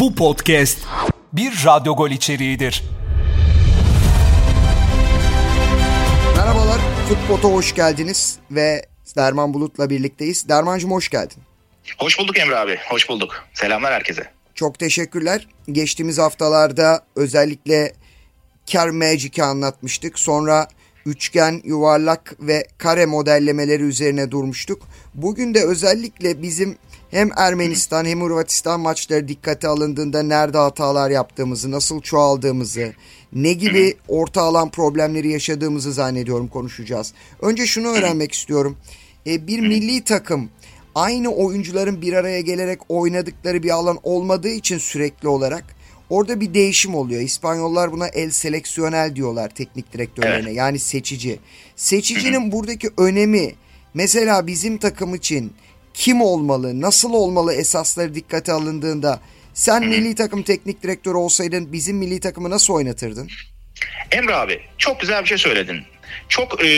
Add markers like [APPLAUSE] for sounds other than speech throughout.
Bu podcast bir Radyo Gol içeriğidir. Merhabalar, Futbot'a hoş geldiniz ve Derman Bulut'la birlikteyiz. Dermancığım hoş geldin. Hoş bulduk Emre abi, hoş bulduk. Selamlar herkese. Çok teşekkürler. Geçtiğimiz haftalarda özellikle Car Magic'i anlatmıştık. Sonra üçgen, yuvarlak ve kare modellemeleri üzerine durmuştuk. Bugün de özellikle bizim hem Ermenistan hem Hırvatistan maçları dikkate alındığında nerede hatalar yaptığımızı, nasıl çoğaldığımızı, ne gibi orta alan problemleri yaşadığımızı zannediyorum konuşacağız. Önce şunu öğrenmek istiyorum. E, bir milli takım aynı oyuncuların bir araya gelerek oynadıkları bir alan olmadığı için sürekli olarak orada bir değişim oluyor. İspanyollar buna el seleksiyonel diyorlar teknik direktörlerine. Evet. Yani seçici. Seçicinin buradaki önemi mesela bizim takım için kim olmalı, nasıl olmalı esasları dikkate alındığında sen milli takım teknik direktörü olsaydın bizim milli takımı nasıl oynatırdın? Emre abi, çok güzel bir şey söyledin. Çok e,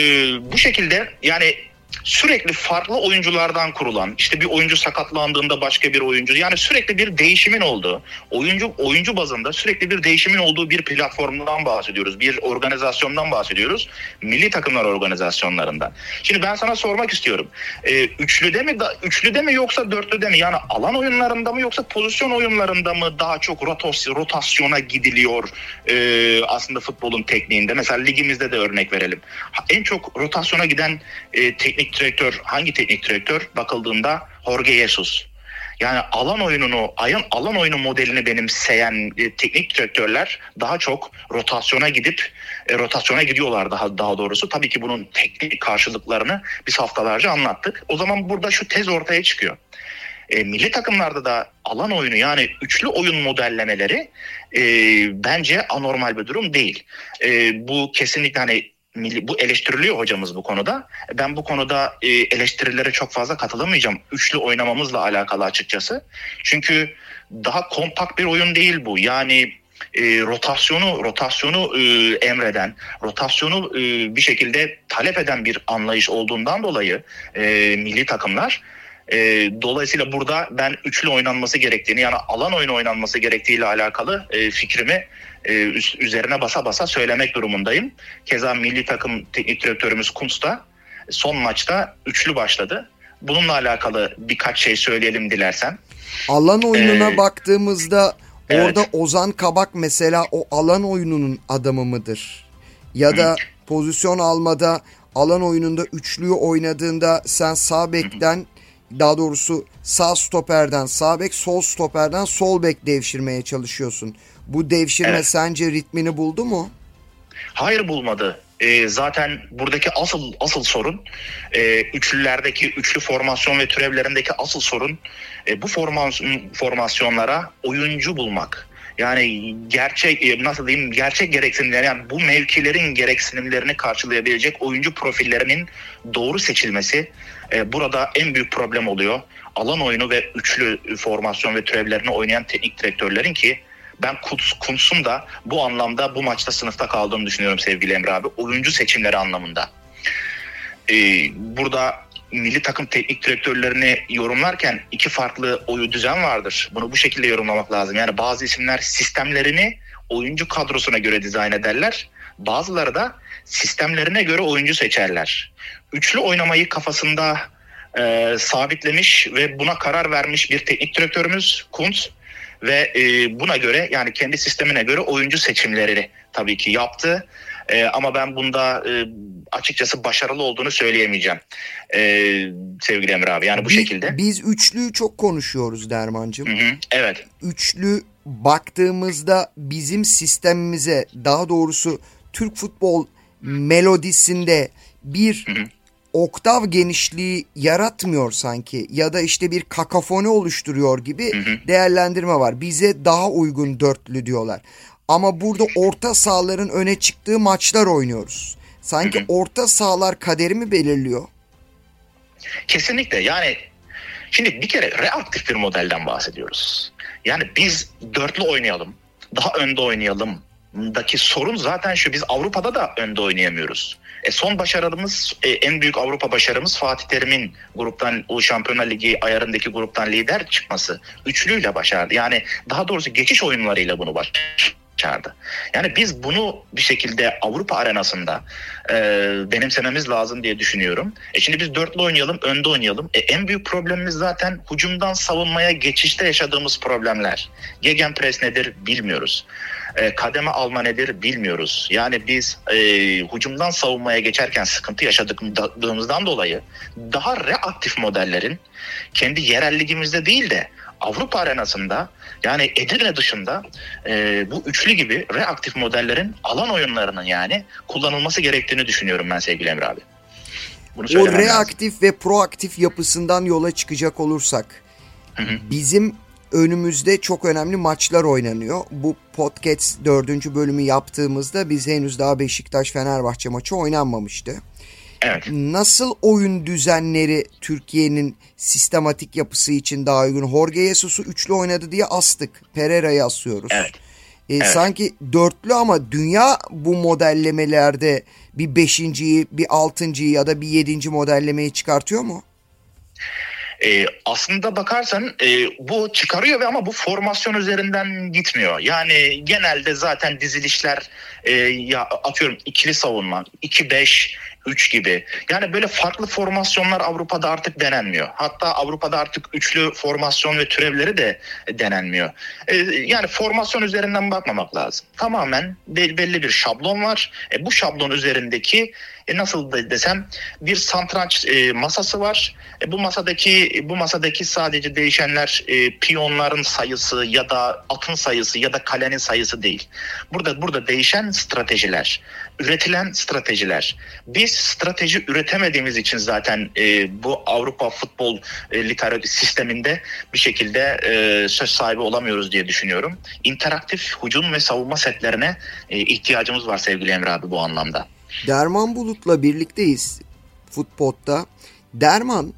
bu şekilde yani sürekli farklı oyunculardan kurulan işte bir oyuncu sakatlandığında başka bir oyuncu yani sürekli bir değişimin olduğu oyuncu oyuncu bazında sürekli bir değişimin olduğu bir platformdan bahsediyoruz. Bir organizasyondan bahsediyoruz. Milli takımlar organizasyonlarından. Şimdi ben sana sormak istiyorum. Ee, üçlüde mi da, üçlüde mi yoksa dörtlüde mi? Yani alan oyunlarında mı yoksa pozisyon oyunlarında mı daha çok rotas, rotasyona gidiliyor ee, aslında futbolun tekniğinde? Mesela ligimizde de örnek verelim. En çok rotasyona giden e, teknik direktör hangi teknik direktör bakıldığında Jorge Jesus. Yani alan oyununu, ayın alan oyunu modelini benimseyen e, teknik direktörler daha çok rotasyona gidip e, rotasyona gidiyorlar daha daha doğrusu. Tabii ki bunun teknik karşılıklarını biz haftalarca anlattık. O zaman burada şu tez ortaya çıkıyor. E, milli takımlarda da alan oyunu yani üçlü oyun modellemeleri e, bence anormal bir durum değil. E, bu kesinlikle hani milli, bu eleştiriliyor hocamız bu konuda. Ben bu konuda e, eleştirilere çok fazla katılamayacağım. Üçlü oynamamızla alakalı açıkçası. Çünkü daha kompakt bir oyun değil bu. Yani e, rotasyonu rotasyonu e, emreden, rotasyonu e, bir şekilde talep eden bir anlayış olduğundan dolayı e, milli takımlar e, dolayısıyla burada ben üçlü oynanması gerektiğini yani alan oyunu oynanması gerektiğiyle alakalı e, fikrimi e, üz- üzerine basa basa söylemek durumundayım. Keza milli takım teknik direktörümüz Kuntz da son maçta üçlü başladı. Bununla alakalı birkaç şey söyleyelim dilersen. Alan oyununa Ee, baktığımızda evet. orada Ozan Kabak mesela o alan oyununun adamı mıdır? Ya da pozisyon almada alan oyununda üçlüyü oynadığında sen sağ bekten daha doğrusu sağ stoperden sağ bek sol stoperden sol bek devşirmeye çalışıyorsun. Bu devşirme Evet. sence ritmini buldu mu? Hayır bulmadı. E, zaten buradaki asıl asıl sorun e, üçlülerdeki üçlü formasyon ve türevlerindeki asıl sorun e, bu formasyon, formasyonlara oyuncu bulmak. Yani gerçek e, nasıl diyeyim gerçek gereksinimler yani bu mevkilerin gereksinimlerini karşılayabilecek oyuncu profillerinin doğru seçilmesi e, burada en büyük problem oluyor. Alan oyunu ve üçlü formasyon ve türevlerini oynayan teknik direktörlerin ki ben Kuntz, Kuntz'un da bu anlamda bu maçta sınıfta kaldığını düşünüyorum sevgili Emre abi. Oyuncu seçimleri anlamında. Ee, burada milli takım teknik direktörlerini yorumlarken iki farklı oyu düzen vardır. Bunu bu şekilde yorumlamak lazım. Yani bazı isimler sistemlerini oyuncu kadrosuna göre dizayn ederler. Bazıları da sistemlerine göre oyuncu seçerler. Üçlü oynamayı kafasında e, sabitlemiş ve buna karar vermiş bir teknik direktörümüz Kuntz ve e, buna göre yani kendi sistemine göre oyuncu seçimlerini tabii ki yaptı. E, ama ben bunda e, açıkçası başarılı olduğunu söyleyemeyeceğim e, sevgili Emre abi. Yani bu Biz- şekilde. Biz üçlüyü çok konuşuyoruz Dermancığım. Hı hı, evet. üçlü baktığımızda bizim sistemimize daha doğrusu Türk futbol melodisinde bir hı. Oktav genişliği yaratmıyor sanki ya da işte bir kakafoni oluşturuyor gibi Hı hı. değerlendirme var. Bize daha uygun dörtlü diyorlar. Ama burada orta sahaların öne çıktığı maçlar oynuyoruz. Sanki Hı hı. orta sahalar kaderimi belirliyor. Kesinlikle yani şimdi bir kere reaktif bir modelden bahsediyoruz. Yani biz dörtlü oynayalım, daha önde oynayalım daki sorun zaten şu biz Avrupa'da da önde oynayamıyoruz. E son başarımız e, en büyük Avrupa başarımız Fatih Terim'in gruptan o Şampiyonlar Ligi ayarındaki gruptan lider çıkması. Üçlüyle başardı. Yani daha doğrusu geçiş oyunlarıyla bunu başardı. Yani biz bunu bir şekilde Avrupa arenasında e, benimsememiz lazım diye düşünüyorum. E şimdi biz dörtlü oynayalım, önde oynayalım. E, en büyük problemimiz zaten hücumdan savunmaya geçişte yaşadığımız problemler. Gegenpress nedir bilmiyoruz e, kademe alma nedir bilmiyoruz. Yani biz e, hücumdan savunmaya geçerken sıkıntı yaşadığımızdan dolayı daha reaktif modellerin kendi yerel ligimizde değil de Avrupa arenasında yani Edirne dışında e, bu üçlü gibi reaktif modellerin alan oyunlarının yani kullanılması gerektiğini düşünüyorum ben sevgili Emre abi. Bunu o reaktif lazım. ve proaktif yapısından yola çıkacak olursak hı hı. bizim önümüzde çok önemli maçlar oynanıyor. Bu podcast dördüncü bölümü yaptığımızda biz henüz daha Beşiktaş-Fenerbahçe maçı oynanmamıştı. Evet. Nasıl oyun düzenleri Türkiye'nin sistematik yapısı için daha uygun? Jorge Jesus'u üçlü oynadı diye astık. Pereira'yı asıyoruz. Evet. Ee, evet. Sanki dörtlü ama dünya bu modellemelerde bir beşinciyi, bir altıncıyı ya da bir yedinci modellemeyi çıkartıyor mu? E, aslında bakarsan e, bu çıkarıyor ve ama bu formasyon üzerinden gitmiyor. Yani genelde zaten dizilişler e, ya atıyorum ikili savunma, 2-5, 3 gibi. Yani böyle farklı formasyonlar Avrupa'da artık denenmiyor. Hatta Avrupa'da artık üçlü formasyon ve türevleri de denenmiyor. E, yani formasyon üzerinden bakmamak lazım. Tamamen belli bir şablon var. E, bu şablon üzerindeki e, nasıl desem bir santranç e, masası var. E, bu masadaki bu masadaki sadece değişenler e, piyonların sayısı ya da atın sayısı ya da kalenin sayısı değil. Burada burada değişen stratejiler, üretilen stratejiler. Biz strateji üretemediğimiz için zaten e, bu Avrupa futbol e, literatür sisteminde bir şekilde e, söz sahibi olamıyoruz diye düşünüyorum. İnteraktif hücum ve savunma setlerine e, ihtiyacımız var sevgili Emre abi bu anlamda. Derman Bulut'la birlikteyiz futbolda. Derman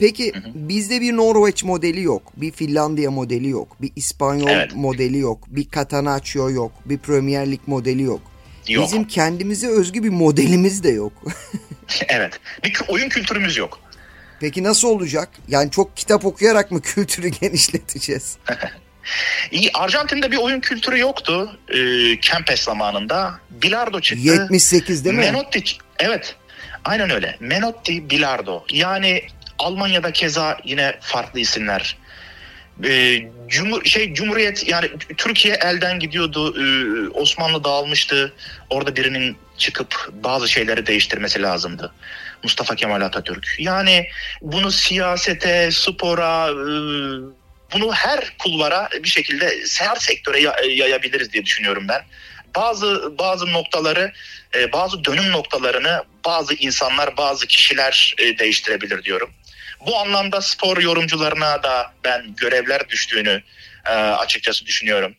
Peki hı hı. bizde bir Norveç modeli yok, bir Finlandiya modeli yok, bir İspanyol evet. modeli yok, bir Catanaccio yok, bir Premier Lig modeli yok. Yok. Bizim kendimize özgü bir modelimiz de yok. [LAUGHS] evet. Bir oyun kültürümüz yok. Peki nasıl olacak? Yani çok kitap okuyarak mı [LAUGHS] kültürü genişleteceğiz? [LAUGHS] Arjantin'de bir oyun kültürü yoktu. E, Kempes zamanında. Bilardo çıktı. 78 değil mi? Menotti, evet. Aynen öyle. Menotti, Bilardo. Yani Almanya'da keza yine farklı isimler. Ee, Cumhur şey Cumhuriyet yani Türkiye elden gidiyordu. Ee, Osmanlı dağılmıştı. Orada birinin çıkıp bazı şeyleri değiştirmesi lazımdı. Mustafa Kemal Atatürk. Yani bunu siyasete, spora, e, bunu her kulvara bir şekilde her sektöre yayabiliriz diye düşünüyorum ben. Bazı bazı noktaları, e, bazı dönüm noktalarını bazı insanlar, bazı kişiler e, değiştirebilir diyorum. Bu anlamda spor yorumcularına da ben görevler düştüğünü e, açıkçası düşünüyorum.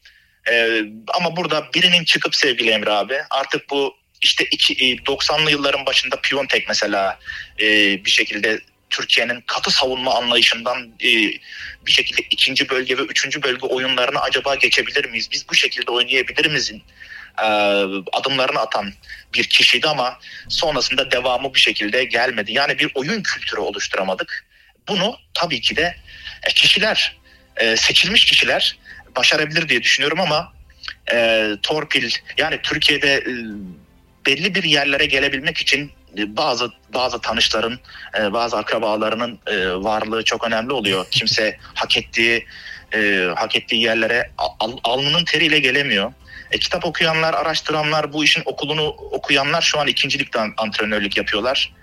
E, ama burada birinin çıkıp sevgili Emre abi artık bu işte iki, 90'lı e, yılların başında Piontek mesela e, bir şekilde Türkiye'nin katı savunma anlayışından e, bir şekilde ikinci bölge ve üçüncü bölge oyunlarına acaba geçebilir miyiz? Biz bu şekilde oynayabilir miyiz? E, adımlarını atan bir kişiydi ama sonrasında devamı bir şekilde gelmedi. Yani bir oyun kültürü oluşturamadık. Bunu tabii ki de e, kişiler, e, seçilmiş kişiler başarabilir diye düşünüyorum ama e, torpil yani Türkiye'de belli bir yerlere gelebilmek için bazı bazı tanışların, bazı akrabalarının varlığı çok önemli oluyor. [LAUGHS] Kimse hak ettiği hak ettiği yerlere al, alnının teriyle gelemiyor. E, kitap okuyanlar, araştıranlar, bu işin okulunu okuyanlar şu an ikincilikten antrenörlük yapıyorlar.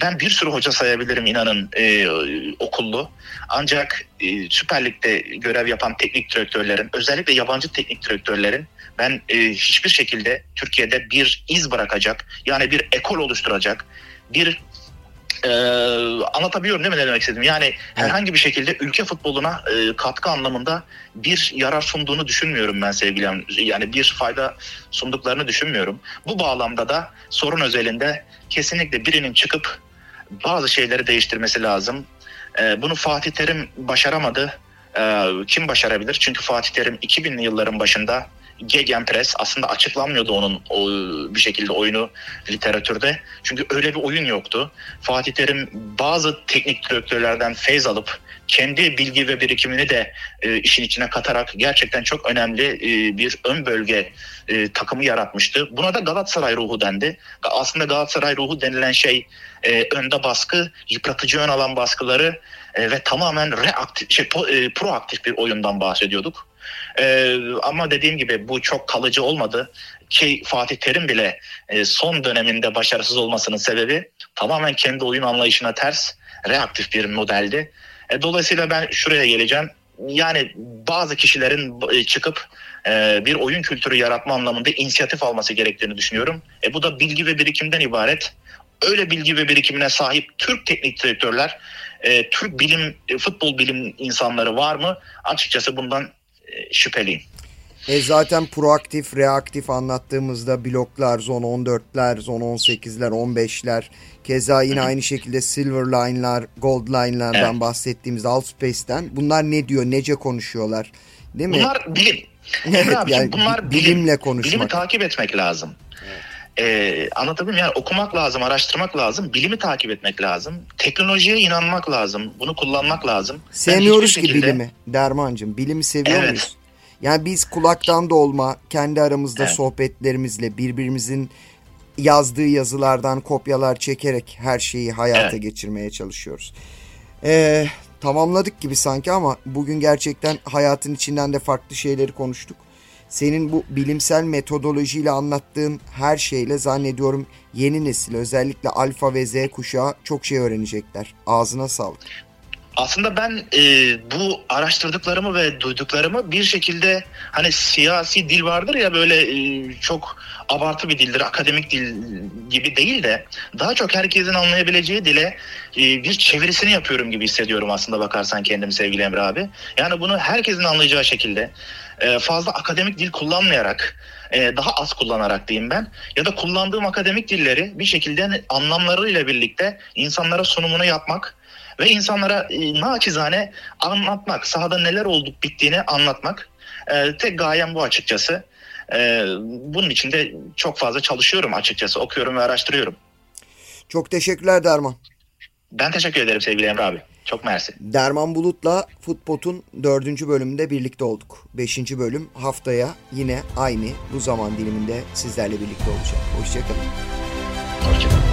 Ben bir sürü hoca sayabilirim inanın e, okullu. Ancak e, Süper Lig'de görev yapan teknik direktörlerin, özellikle yabancı teknik direktörlerin ben e, hiçbir şekilde Türkiye'de bir iz bırakacak, yani bir ekol oluşturacak, bir ee, anlatabiliyorum değil mi ne demek istedim? Yani herhangi bir şekilde ülke futboluna e, katkı anlamında bir yarar sunduğunu düşünmüyorum ben sevgilim. Yani bir fayda sunduklarını düşünmüyorum. Bu bağlamda da sorun özelinde kesinlikle birinin çıkıp bazı şeyleri değiştirmesi lazım. E, bunu Fatih Terim başaramadı. E, kim başarabilir? Çünkü Fatih Terim 2000'li yılların başında Gegenpress aslında açıklanmıyordu onun o, bir şekilde oyunu literatürde. Çünkü öyle bir oyun yoktu. Fatih Terim bazı teknik direktörlerden feyz alıp kendi bilgi ve birikimini de e, işin içine katarak gerçekten çok önemli e, bir ön bölge e, takımı yaratmıştı. Buna da Galatasaray ruhu dendi. Aslında Galatasaray ruhu denilen şey e, önde baskı, yıpratıcı ön alan baskıları e, ve tamamen reaktif, şey, e, proaktif bir oyundan bahsediyorduk. E, ama dediğim gibi bu çok kalıcı olmadı ki Fatih Terim bile e, son döneminde başarısız olmasının sebebi tamamen kendi oyun anlayışına ters reaktif bir modeldi. E, dolayısıyla ben şuraya geleceğim. Yani bazı kişilerin e, çıkıp e, bir oyun kültürü yaratma anlamında inisiyatif alması gerektiğini düşünüyorum. E, bu da bilgi ve birikimden ibaret. Öyle bilgi ve birikimine sahip Türk teknik direktörler, e, Türk bilim, e, futbol bilim insanları var mı? Açıkçası bundan şüpheliyim. E zaten proaktif, reaktif anlattığımızda bloklar, zon 14'ler, zon 18'ler, 15'ler, keza yine aynı şekilde silver line'lar, gold line'lardan evet. bahsettiğimiz alt space'ten bunlar ne diyor, nece konuşuyorlar değil mi? Bunlar bilim. [LAUGHS] Evet, yani bunlar bilim, bilimle konuşmak. Bilimi takip etmek lazım. Ee, anlatabildim yani okumak lazım, araştırmak lazım, bilimi takip etmek lazım, teknolojiye inanmak lazım, bunu kullanmak lazım. Sevmiyoruz ki şekilde... bilimi Dermancığım, bilimi seviyor evet. muyuz? Yani biz kulaktan dolma, kendi aramızda evet. sohbetlerimizle birbirimizin yazdığı yazılardan kopyalar çekerek her şeyi hayata evet. geçirmeye çalışıyoruz. Ee, tamamladık gibi sanki ama bugün gerçekten hayatın içinden de farklı şeyleri konuştuk. Senin bu bilimsel metodolojiyle anlattığın her şeyle zannediyorum yeni nesil özellikle alfa ve z kuşağı çok şey öğrenecekler. Ağzına sağlık. Aslında ben e, bu araştırdıklarımı ve duyduklarımı bir şekilde hani siyasi dil vardır ya böyle e, çok abartı bir dildir, akademik dil gibi değil de daha çok herkesin anlayabileceği dile e, bir çevirisini yapıyorum gibi hissediyorum aslında bakarsan kendim sevgili Emre abi. Yani bunu herkesin anlayacağı şekilde e, fazla akademik dil kullanmayarak e, daha az kullanarak diyeyim ben ya da kullandığım akademik dilleri bir şekilde anlamlarıyla birlikte insanlara sunumunu yapmak ve insanlara e, naçizane anlatmak, sahada neler olduk bittiğini anlatmak. E, tek gayem bu açıkçası. E, bunun için de çok fazla çalışıyorum açıkçası. Okuyorum ve araştırıyorum. Çok teşekkürler Derman. Ben teşekkür ederim sevgili Emre abi. Çok mersi. Derman Bulut'la Futbot'un dördüncü bölümünde birlikte olduk. Beşinci bölüm haftaya yine aynı bu zaman diliminde sizlerle birlikte olacak. Hoşçakalın. Hoşçakalın.